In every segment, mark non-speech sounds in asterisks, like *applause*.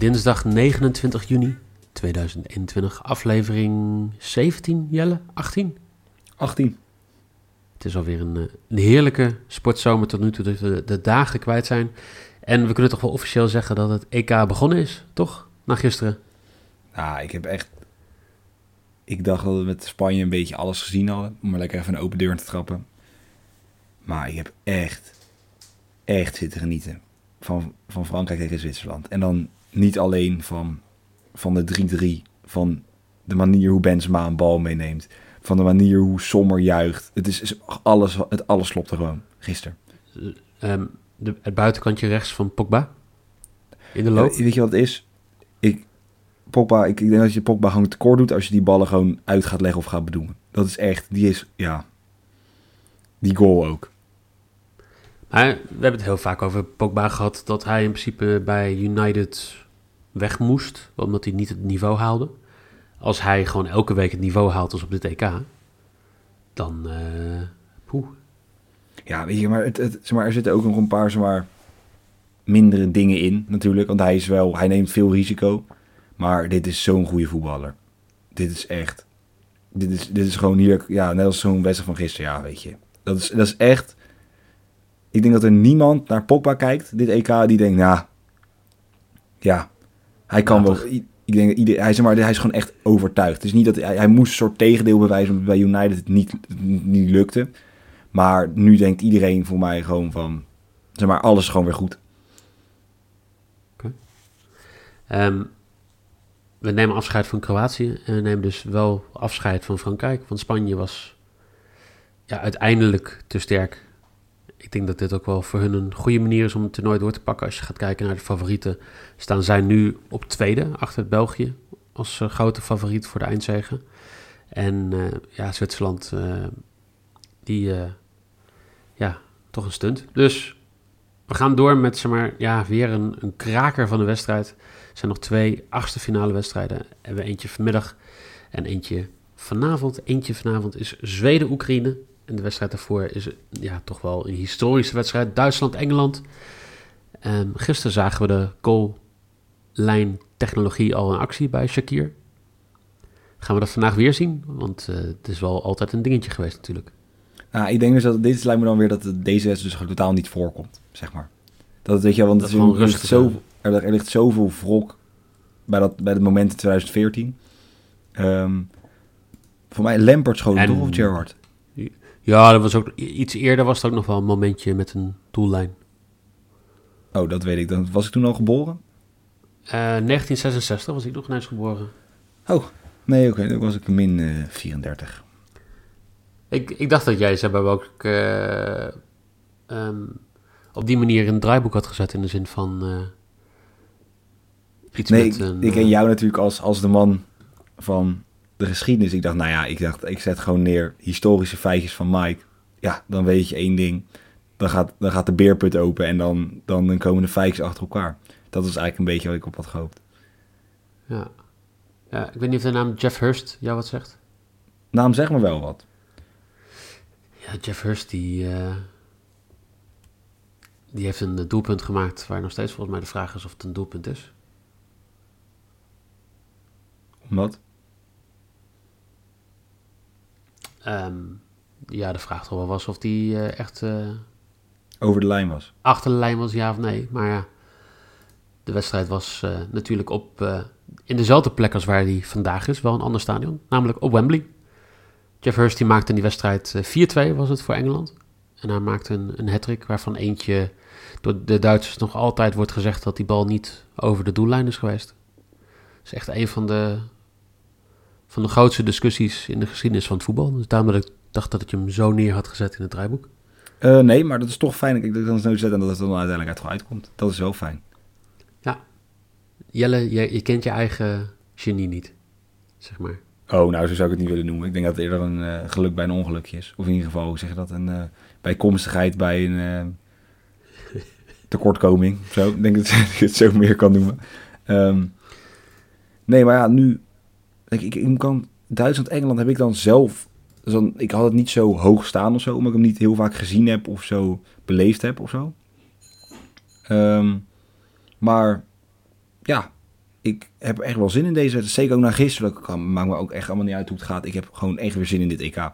Dinsdag 29 juni 2021, aflevering 17, Jelle? 18? 18. Het is alweer een, eh, een heerlijke sportzomer tot nu toe, dat we de dagen kwijt zijn. En we kunnen toch wel officieel zeggen dat het EK begonnen is, toch? Na gisteren. Nou, ik heb echt... Ik dacht dat we met Spanje een beetje alles gezien hadden. Om maar lekker even een open deur te trappen. Maar ik heb echt, echt zitten genieten van, van Frankrijk tegen Zwitserland. En dan niet alleen van, van de 3-3, van de manier hoe Benzema een bal meeneemt. Van de manier hoe Sommer juicht. Het, is, is alles, het alles klopt er gewoon, gisteren. Ehm, de, het buitenkantje rechts van Pogba. In de loop. Ja, weet je wat het is? Ik, Pogba, ik, ik denk dat je Pogba gewoon tekort doet als je die ballen gewoon uit gaat leggen of gaat bedoelen. Dat is echt, die is, ja, die goal ook. We hebben het heel vaak over Pogba gehad dat hij in principe bij United weg moest, omdat hij niet het niveau haalde. Als hij gewoon elke week het niveau haalt als op dit EK, dan uh. Ja, weet je, maar, zeg maar er zitten ook nog een paar zeg maar, mindere dingen in natuurlijk. Want hij is wel, hij neemt veel risico. Maar dit is zo'n goede voetballer. Dit is echt. Dit is, dit is gewoon hier, ja, net als zo'n wedstrijd van gisteren, ja, weet je. Dat is, dat is echt. Ik denk dat er niemand naar Pogba kijkt, dit EK, die denkt, nou, ja, hij kan wel. Ik denk, ieder, hij, zeg maar, hij is gewoon echt overtuigd. Het is niet dat hij, hij moest een soort tegendeel bewijzen, omdat bij United het niet, niet lukte. Maar nu denkt iedereen voor mij gewoon van, zeg maar, alles is gewoon weer goed. Okay. Um, we nemen afscheid van Kroatië en we nemen dus wel afscheid van Frankrijk. Want Spanje was ja, uiteindelijk te sterk. Ik denk dat dit ook wel voor hun een goede manier is om het toernooi door te pakken. Als je gaat kijken naar de favorieten, staan zij nu op tweede achter België als uh, grote favoriet voor de eindzegen. En uh, ja, Zwitserland, uh, die, ja, toch een stunt. Dus we gaan door met, zeg maar, ja, weer een, een kraker van de wedstrijd. Er zijn nog twee achtste finale wedstrijden. We hebben eentje vanmiddag en eentje vanavond. Eentje vanavond is Zweden-Oekraïne. En de wedstrijd daarvoor is ja, toch wel een historische wedstrijd. Duitsland-Engeland. Um, gisteren zagen we de goal-lijn technologie al in actie bij Shakir. Gaan we dat vandaag weer zien? Want uh, het is wel altijd een dingetje geweest natuurlijk. Nou, ik denk dus dat dit lijkt me dan weer dat deze wedstrijd dus totaal niet voorkomt, zeg maar. Dat weet je, want Dat het is er, ligt zo, er, er ligt zoveel wrok bij, dat, bij het moment in 2014. Ehm voor mij Lampard schoot toch of Gerrard? Ja, dat was ook iets eerder was het ook nog wel een momentje met een doellijn. Oh, dat weet ik. Dan was ik toen al geboren? Eh 1966 was ik nog ineens geboren. Oh, nee, oké. Dan was ik min eh 34. Ik, ik dacht dat jij ze hebben ook eh, ehm, op die manier in het draaiboek had gezet in de zin van eh, iets Nee, met ik, een... ik ken eh, jou natuurlijk als, als de man van de geschiedenis. Ik dacht, nou ja, ik dacht, ik zet gewoon neer historische feitjes van Mike. Ja, dan weet je één ding. Dan gaat, dan gaat de beerput open en dan, dan, dan komen de feitjes achter elkaar. Dat was eigenlijk een beetje wat ik op had gehoopt. ja. ja, ik weet niet of de naam Jeff Hurst jou wat zegt. Naam zeg maar wel wat. Ja, Jeff Hurst die, eh, die heeft een doelpunt gemaakt waar nog steeds volgens mij de vraag is of het een doelpunt is. Omdat? Ehm, ja, de vraag toch wel was of die eh, echt eh, Over de lijn was. achter de lijn was, ja of nee. Maar ja, de wedstrijd was eh, natuurlijk op, in dezelfde plek als waar hij vandaag is. Wel een ander stadion, namelijk op Wembley. Jeff Hurst die maakte in die wedstrijd eh, 4-2 was het voor Engeland. En hij maakte een, een hat waarvan eentje door de Duitsers nog altijd wordt gezegd dat die bal niet over de doellijn is geweest. Dat is echt een van de, van de grootste discussies in de geschiedenis van het voetbal. Dus daarom dat ik dacht dat ik hem zo neer had gezet in het draaiboek. Eh, nee, maar dat is toch fijn ik dat dan zo zet en dat het dan uiteindelijk uit uitkomt. Dat is wel fijn. Jelle, je, je kent je eigen genie niet, zeg maar. Oh, nou, zo zou ik het niet willen noemen. Ik denk dat het eerder een eh, geluk bij een ongelukje is. Of in ieder geval, hoe zeg je dat? Een uh, bijkomstigheid bij een *laughs* tekortkoming. Zo, ik denk dat *laughs* ik het zo meer kan noemen. Um, nee, maar ja, nu... Ik, ik, ik kan, Duitsland-Engeland heb ik dan zelf... Dus dan, ik had het niet zo hoog staan of zo, omdat ik hem niet heel vaak gezien heb of zo beleefd heb of zo. Um, maar ja, ik heb echt wel zin in deze wedstrijd. Zeker ook na gisteren. Dat kan, maakt me ook echt allemaal niet uit hoe het gaat. Ik heb gewoon echt weer zin in dit EK.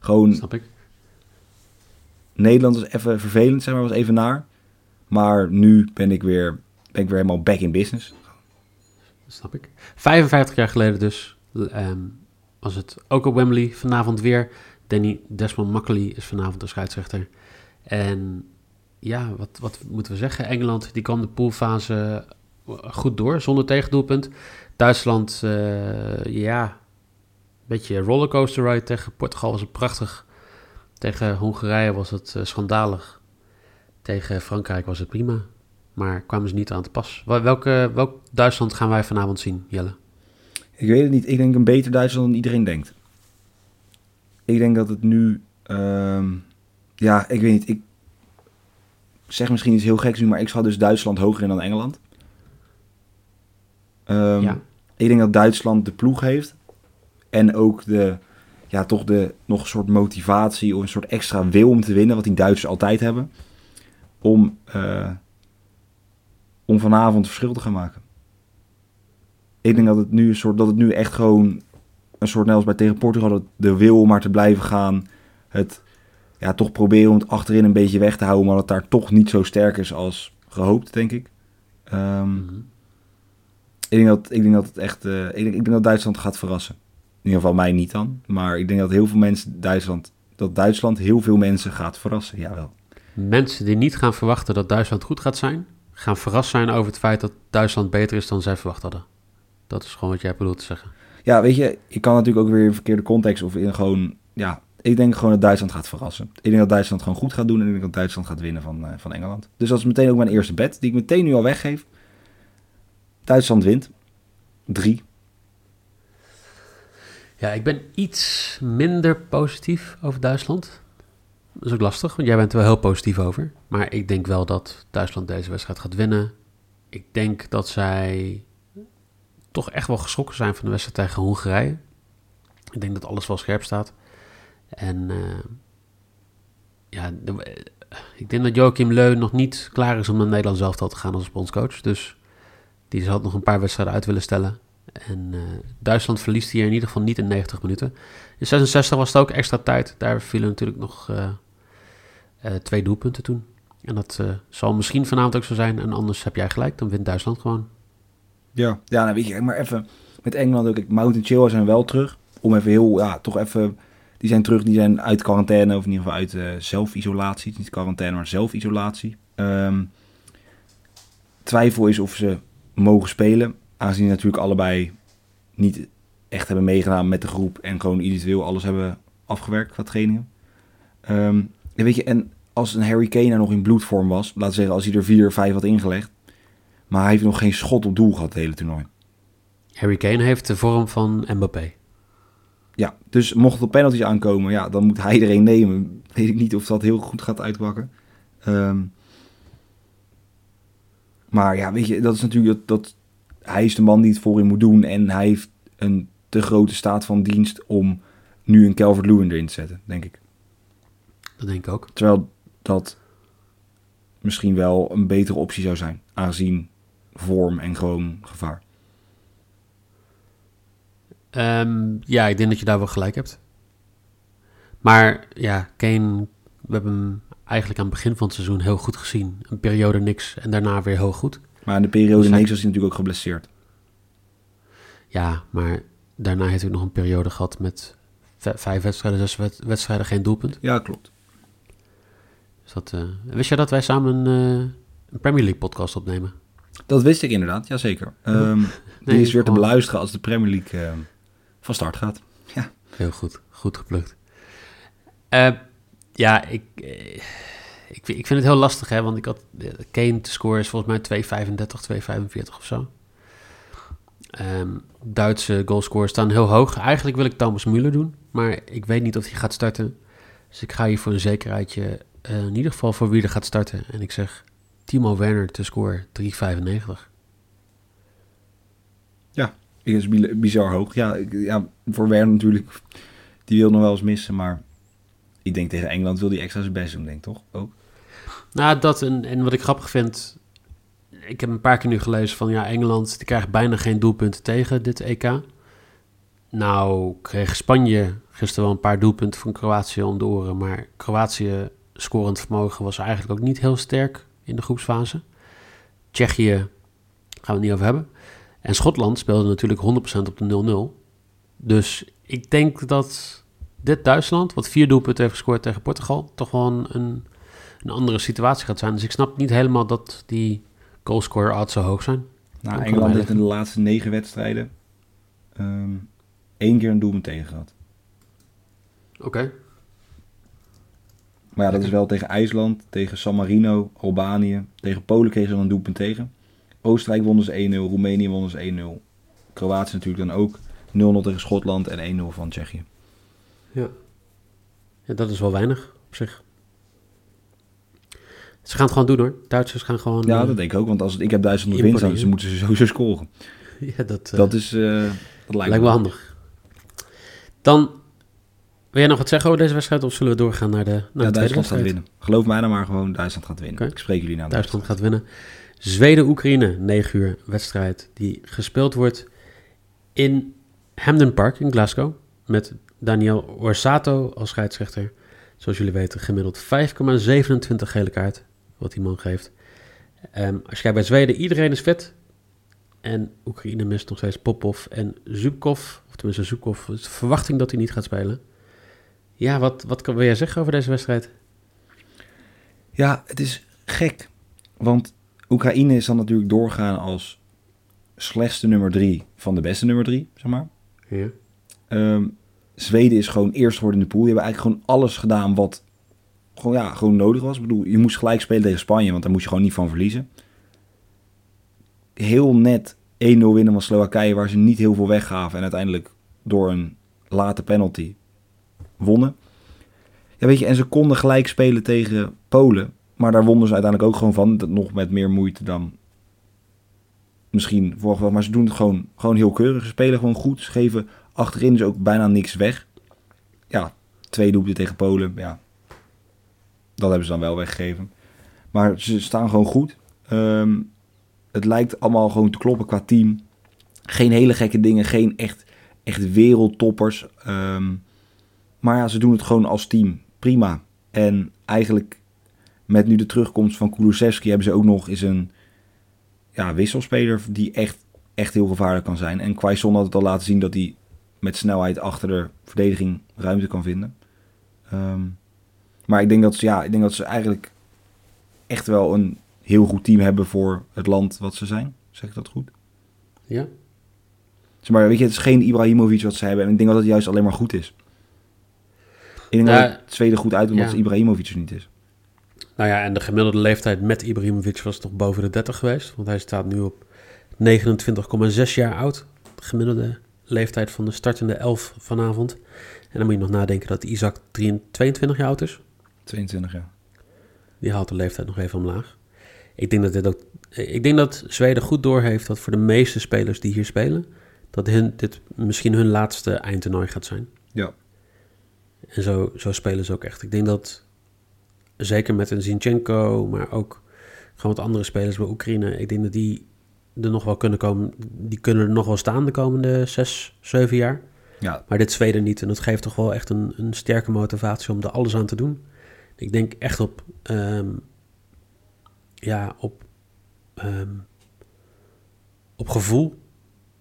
Gewoon, Snap ik. Nederland is even vervelend, zeg maar, was even naar. Maar nu ben ik weer, ben ik weer helemaal back in business. Snap ik. 55 jaar geleden dus ehm, was het ook op Wembley. Vanavond weer. Danny Desmond Macaulay is vanavond de scheidsrechter. En ja, wat, wat moeten we zeggen? Engeland die kwam de poolfase goed door, zonder tegendoelpunt. Duitsland, eh, ja, een beetje rollercoaster ride tegen Portugal was het prachtig. Tegen Hongarije was het eh, schandalig. Tegen Frankrijk was het prima. Maar kwamen ze niet aan te pas. Wel- Welke, welk Duitsland gaan wij vanavond zien, Jelle? Ik weet het niet. Ik denk een beter Duitsland dan iedereen denkt. Ik denk dat het nu... ehm, ja, ik weet niet. Ik zeg misschien iets heel geks nu, maar ik schat dus Duitsland hoger in dan Engeland. Ehm, ja, Ik denk dat Duitsland de ploeg heeft. En ook de, ja, toch de, nog een soort motivatie of een soort extra wil om te winnen, wat die Duitsers altijd hebben. Om, eh, om vanavond verschil te gaan maken. Ik denk dat het nu een soort, dat het nu echt gewoon een soort net als bij tegen Portugal, dat de wil om maar te blijven gaan. Het ja, toch proberen om het achterin een beetje weg te houden, maar dat daar toch niet zo sterk is als gehoopt, denk ik. Ehm, mhm. ik denk dat, ik denk dat het echt. eh, ik, denk, ik denk dat Duitsland gaat verrassen. In ieder geval mij niet dan. Maar ik denk dat heel veel mensen Duitsland. Dat Duitsland heel veel mensen gaat verrassen. Jawel. mensen die niet gaan verwachten dat Duitsland goed gaat zijn, gaan verrast zijn over het feit dat Duitsland beter is dan zij verwacht hadden. Dat is gewoon wat jij bedoelt te zeggen. Ja, weet je, ik kan natuurlijk ook weer in verkeerde context. Of in gewoon. Ja, ik denk gewoon dat Duitsland gaat verrassen. Ik denk dat Duitsland gewoon goed gaat doen. En ik denk dat Duitsland gaat winnen van, eh, van Engeland. Dus dat is meteen ook mijn eerste bet. Die ik meteen nu al weggeef. Duitsland wint. Drie. Ja, ik ben iets minder positief over Duitsland. Dat is ook lastig, want jij bent er wel heel positief over. Maar ik denk wel dat Duitsland deze wedstrijd gaat winnen. Ik denk dat zij toch echt wel geschrokken zijn van de wedstrijd tegen Hongarije. Ik denk dat alles wel scherp staat. En eh, ja, eh, ik denk dat Joachim Leu nog niet klaar is om naar Nederland zelf te gaan als bondscoach. Dus die zal nog een paar wedstrijden uit willen stellen. En eh, Duitsland verliest hier in ieder geval niet in 90 minuten. In 66 was het ook extra tijd. Daar vielen natuurlijk nog twee doelpunten toen. En dat zal misschien vanavond ook zo zijn. En anders heb jij gelijk, dan wint Duitsland gewoon. Ja. Ja, nou weet je, maar even met Engeland ook. Kijk, Mount en Chilwell zijn wel terug. Om even heel, ja, toch even... Die zijn terug, die zijn uit quarantaine, of in ieder geval uit eh, zelfisolatie. Niet quarantaine, maar zelfisolatie. Ehm, twijfel is of ze mogen spelen. Aangezien natuurlijk allebei niet echt hebben meegedaan met de groep. En gewoon individueel alles hebben afgewerkt qua trainingen. En weet je, en als een Harry Kane er nog in bloedvorm was. Laten we zeggen, als hij er 4 5 had ingelegd. Maar hij heeft nog geen schot op doel gehad het hele toernooi. Harry Kane heeft de vorm van Mbappé. Ja, dus mocht er penalties aankomen, ja, dan moet hij er een nemen. Weet ik niet of dat heel goed gaat uitpakken. Ehm, maar ja, weet je, dat is natuurlijk dat, dat hij is de man die het voorin moet doen en hij heeft een te grote staat van dienst om nu een Calvert Lewin erin te zetten, denk ik. Dat denk ik ook. Terwijl dat misschien wel een betere optie zou zijn, aangezien vorm en gewoon gevaar. Ehm, ja, ik denk dat je daar wel gelijk hebt. Maar ja, Kane, we hebben hem eigenlijk aan het begin van het seizoen heel goed gezien. Een periode niks en daarna weer heel goed. Maar in de periode Dus hij- niks was hij natuurlijk ook geblesseerd. Ja, maar daarna heeft hij nog een periode gehad met vijf wedstrijden, zes wed- wedstrijden, geen doelpunt. Ja, klopt. Dus dat, eh, wist jij dat wij samen een, eh, een Premier League podcast opnemen? Dat wist ik inderdaad, jazeker. *laughs* Um, die is weer te beluisteren als de Premier League ehm, van start gaat. Heel goed, goed geplukt. Eh, ja, ik, eh, ik, vind- ik vind het heel lastig, hè, want ik had eh, Kane te scoren is volgens mij 2,35, 2,45 of zo. Ehm, Duitse goalscorers staan heel hoog. Eigenlijk wil ik Thomas Müller doen, maar ik weet niet of hij gaat starten. Dus ik ga hier voor een zekerheidje in ieder geval voor wie er gaat starten. En ik zeg Timo Werner te scoren 3,95. Ik is bi- bizar hoog. Ja, ja, voor Werner natuurlijk. Die wil nog wel eens missen, maar ik denk tegen Engeland wil hij extra zijn best doen, denk ik toch? Ook. Nou, dat en, en wat ik grappig vind. ik heb een paar keer nu gelezen van ja, Engeland die krijgt bijna geen doelpunten tegen dit EK. Nou kreeg Spanje gisteren wel een paar doelpunten van Kroatië om de oren, maar Kroatië scorend vermogen was eigenlijk ook niet heel sterk in de groepsfase. Tsjechië gaan we het niet over hebben. En Schotland speelde natuurlijk 100% op de 0-0. Dus ik denk dat dit Duitsland, wat vier doelpunten heeft gescoord tegen Portugal, toch wel een, een, andere situatie gaat zijn. Dus ik snap niet helemaal dat die goalscore odds zo hoog zijn. Nou, Engeland heeft in de laatste negen wedstrijden ehm, één keer een doelpunt tegen gehad. Oké. Maar ja, dat is wel tegen IJsland, tegen San Marino, Albanië. Tegen Polen kregen ze dan een doelpunt tegen. Oostenrijk wonnen ze 1-0, Roemenië wonnen ze 1-0. Kroatië natuurlijk dan ook 0-0 tegen Schotland en 1-0 van Tsjechië. Ja. ja, dat is wel weinig op zich. Ze gaan het gewoon doen hoor. Duitsers gaan gewoon... Ja, eh, dat denk ik ook, want als het, ik heb Duitsland op winst, dan moeten ze sowieso scoren. *laughs* ja, dat, eh, Dat, is, eh, dat lijkt, lijkt me handig. Dan, wil jij nog wat zeggen over deze wedstrijd of zullen we doorgaan naar de, naar Ja, de tweede Duitsland gaat winnen. Geloof mij dan maar gewoon, Duitsland gaat winnen. Ik spreek jullie nou. Duitsland gaat winnen. Zweden-Oekraïne, 9 uur wedstrijd die gespeeld wordt in Hamden Park in Glasgow. Met Daniel Orsato als scheidsrechter. Zoals jullie weten, gemiddeld 5,27 gele kaart, wat die man geeft. Ehm, als je kijkt bij Zweden, iedereen is fit. En Oekraïne mist nog steeds Popov en Zubkov. Of tenminste Zubkov, is de verwachting dat hij niet gaat spelen. Ja, wat, wat kan, wil jij zeggen over deze wedstrijd? Ja, het is gek. Want Oekraïne is dan natuurlijk doorgaan als slechtste nummer drie van de beste nummer drie, zeg maar. Ja. Ehm, Zweden is gewoon eerst geworden in de pool. Die hebben eigenlijk gewoon alles gedaan wat gewoon, ja, gewoon nodig was. Ik bedoel, je moest gelijk spelen tegen Spanje, want daar moest je gewoon niet van verliezen. Heel net 1-0 winnen van Slowakije, waar ze niet heel veel weggaven. En uiteindelijk door een late penalty wonnen. Ja, weet je, en ze konden gelijk spelen tegen Polen. Maar daar wonnen ze uiteindelijk ook gewoon van. Dat nog met meer moeite dan misschien vorig wel. Maar ze doen het gewoon, gewoon heel keurig. Ze spelen gewoon goed. Ze geven achterin dus ook bijna niks weg. Ja, twee doelpunten tegen Polen. Ja, dat hebben ze dan wel weggegeven. Maar ze staan gewoon goed. Ehm, het lijkt allemaal gewoon te kloppen qua team. Geen hele gekke dingen. Geen echt, echt wereldtoppers. Ehm, maar ja, ze doen het gewoon als team. Prima. En eigenlijk met nu de terugkomst van Kulusevski hebben ze ook nog eens een ja, wisselspeler die echt, echt heel gevaarlijk kan zijn. En Quaison had het al laten zien dat hij met snelheid achter de verdediging ruimte kan vinden. Ehm, maar ik denk dat ze, ja, ik denk dat ze eigenlijk echt wel een heel goed team hebben voor het land wat ze zijn. Zeg ik dat goed? Ja? Zeg maar, weet je, het is geen Ibrahimovic wat ze hebben. En ik denk dat het juist alleen maar goed is. Ik denk Nou, dat het Zweden goed uit omdat ja. Ibrahimovic er niet is. Nou ja, en de gemiddelde leeftijd met Ibrahimovic was toch boven de 30 geweest. Want hij staat nu op 29,6 jaar oud. De gemiddelde leeftijd van de startende 11 vanavond. En dan moet je nog nadenken dat Isaac 23 22 jaar oud is. 22 jaar. Die haalt de leeftijd nog even omlaag. Ik denk dat, dit ook, ik denk dat Zweden goed doorheeft dat voor de meeste spelers die hier spelen... dat hun, dit misschien hun laatste eindtoernooi gaat zijn. Ja. En zo, zo spelen ze ook echt. Ik denk dat, zeker met een Zinchenko, maar ook gewoon wat andere spelers bij Oekraïne, ik denk dat die er nog wel kunnen komen. Die kunnen er nog wel staan de komende zes, zeven jaar. Ja, Maar dit Zweden niet. En dat geeft toch wel echt een, een sterke motivatie om er alles aan te doen. Ik denk echt op, ehm, ja, op, ehm, op gevoel,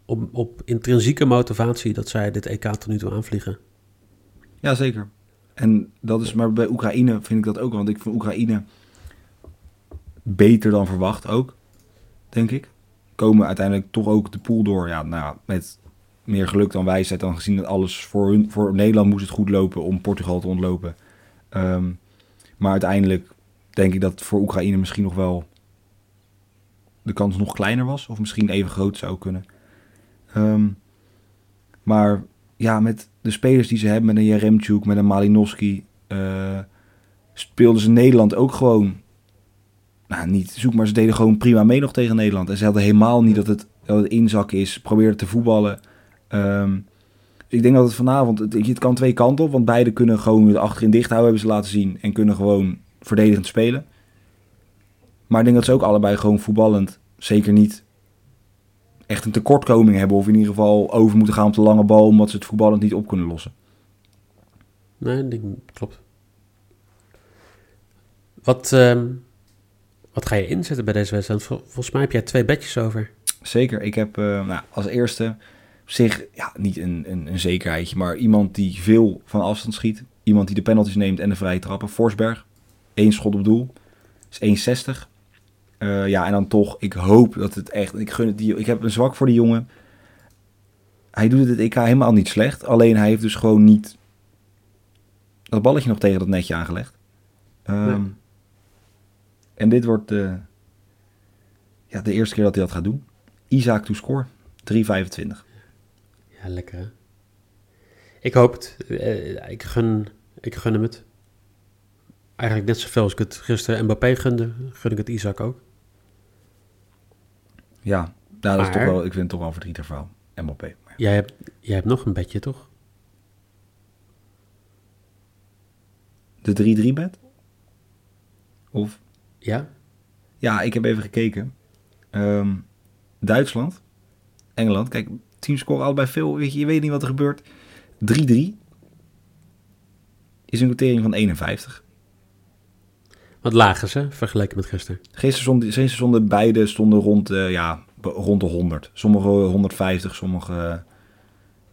op, op intrinsieke motivatie dat zij dit EK tot nu toe aanvliegen. Ja, zeker. En dat is, maar bij Oekraïne vind ik dat ook, want ik vind Oekraïne beter dan verwacht ook, denk ik. Komen uiteindelijk toch ook de pool door, ja, nou, met meer geluk dan wijsheid, dan gezien dat alles voor, hun, voor Nederland moest het goed lopen om Portugal te ontlopen. Ehm, maar uiteindelijk denk ik dat voor Oekraïne misschien nog wel de kans nog kleiner was, of misschien even groot zou kunnen. Ehm, maar ja, met de spelers die ze hebben, met een Jaremchuk, met een Malinowski, eh, speelden ze Nederland ook gewoon, nou niet zoek, maar ze deden gewoon prima mee nog tegen Nederland. En ze hadden helemaal niet dat het, dat het inzak is, probeerden te voetballen. Ehm, ik denk dat het vanavond, het, het kan twee kanten op, want beide kunnen gewoon het achterin dicht houden, hebben ze laten zien, en kunnen gewoon verdedigend spelen. Maar ik denk dat ze ook allebei gewoon voetballend zeker niet echt een tekortkoming hebben. Of in ieder geval over moeten gaan op de lange bal, omdat ze het voetballend niet op kunnen lossen. Nee, dat klopt. Wat, ehm, wat ga je inzetten bij deze wedstrijd? Vol- volgens mij heb jij twee bedjes over. Zeker. Ik heb eh, nou, als eerste op zich ja, niet een, een, een zekerheidje, maar iemand die veel van afstand schiet. Iemand die de penalties neemt en de vrije trappen. Forsberg. Eén schot op doel. Is 1,60. Eh, ja, en dan toch, ik hoop dat het echt. Ik, gun het die, ik heb een zwak voor die jongen. Hij doet het het EK helemaal niet slecht. Alleen hij heeft dus gewoon niet dat balletje nog tegen dat netje aangelegd. Ehm, Nee. En dit wordt de, ja, de eerste keer dat hij dat gaat doen. Isaac to score. 3,25. Ja, lekker hè? Ik hoop het. Eh, ik, gun, ik gun hem het. Eigenlijk net zoveel als ik het gisteren Mbappé gunde, gun ik het Isaac ook. Ja, nou, dat is toch wel, ik vind het toch wel een verdrietig verhaal. Ja. Jij hebt, jij hebt nog een bedje, toch? De 3-3 bed? Of? Ja? Ja, ik heb even gekeken. Ehm, Duitsland, Engeland. Kijk, teams scoren allebei veel. Weet je, je weet niet wat er gebeurt. 3-3 is een notering van 51. Wat lager ze, vergeleken met gisteren. Gisteren stonden, gisteren stonden beide stonden rond, eh, ja, rond de 100. Sommige 150, sommige eh,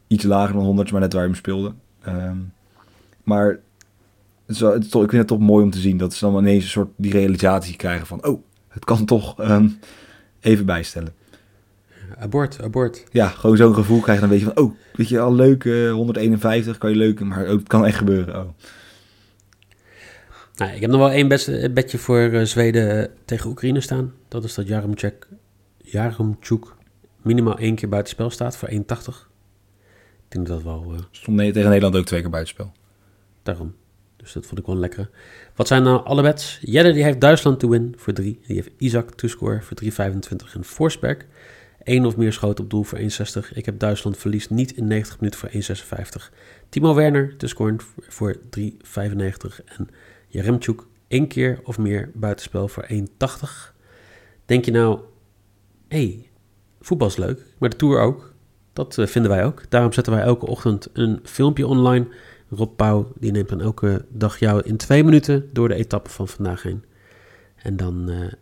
iets lager dan 100, maar net waar je hem speelde. Ehm, maar het toch, ik vind het toch mooi om te zien dat ze dan ineens een soort die realisatie krijgen van... Oh, het kan toch ehm, even bijstellen. Abort, abort. Ja, gewoon zo'n gevoel krijgen. Dan weet je van, oh, weet je al leuk, eh, 151 kan je leuk, maar oh, het kan echt gebeuren. Oh. Nou, ik heb nog wel één best- eh, bedje voor eh, Zweden eh, tegen Oekraïne staan. Dat is dat Jaromchuk, Jaromchuk minimaal één keer buitenspel staat voor 1,80. Ik denk dat dat wel Stond ne- tegen Nederland ook twee keer buitenspel. daarom. Dus dat vond ik wel een lekkere. Wat zijn nou alle bets? Jedde die heeft Duitsland to win voor 3. Die heeft Isaac to score voor 3,25. En Forsberg één of meer schoten op doel voor 1,60. Ik heb Duitsland verliest niet in 90 minuten voor 1,56. Timo Werner te scoren voor 3,95. En Jaremchuk één keer of meer buitenspel voor 1,80. Denk je nou, hé, hey, voetbal is leuk, maar de Tour ook. Dat eh, vinden wij ook. Daarom zetten wij elke ochtend een filmpje online. Rob Pauw die neemt dan elke dag jou in twee minuten door de etappe van vandaag heen. En dan, eh,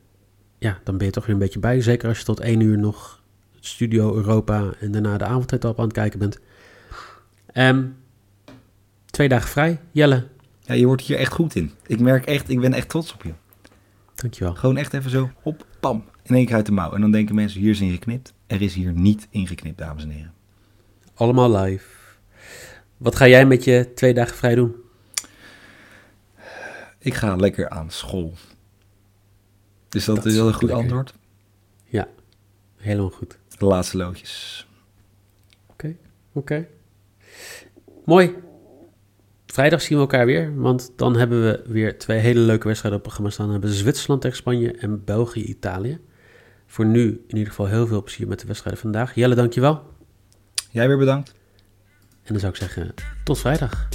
ja, dan ben je toch weer een beetje bij. Zeker als je tot één uur nog Studio Europa en daarna de avondetappe aan het kijken bent. Ehm, twee dagen vrij. Jelle, Ja, je wordt hier echt goed in. Ik merk echt, ik ben echt trots op je. dankjewel. Gewoon echt even zo, op, pam, in één keer uit de mouw. En dan denken mensen, hier is ingeknipt. Er is hier niet ingeknipt, dames en heren. Allemaal live. Wat ga jij met je twee dagen vrij doen? Ik ga lekker aan school. Dus dat, Dat is is wel een goed lekker. antwoord. Helemaal goed. De laatste loodjes. Oké. Mooi. Vrijdag zien we elkaar weer, want dan hebben we weer twee hele leuke wedstrijden op het programma staan. Dan hebben we Zwitserland tegen Spanje en België-Italië. Voor nu in ieder geval heel veel plezier met de wedstrijden vandaag. Jelle, dankjewel. Jij weer bedankt. En dan zou ik zeggen, tot vrijdag.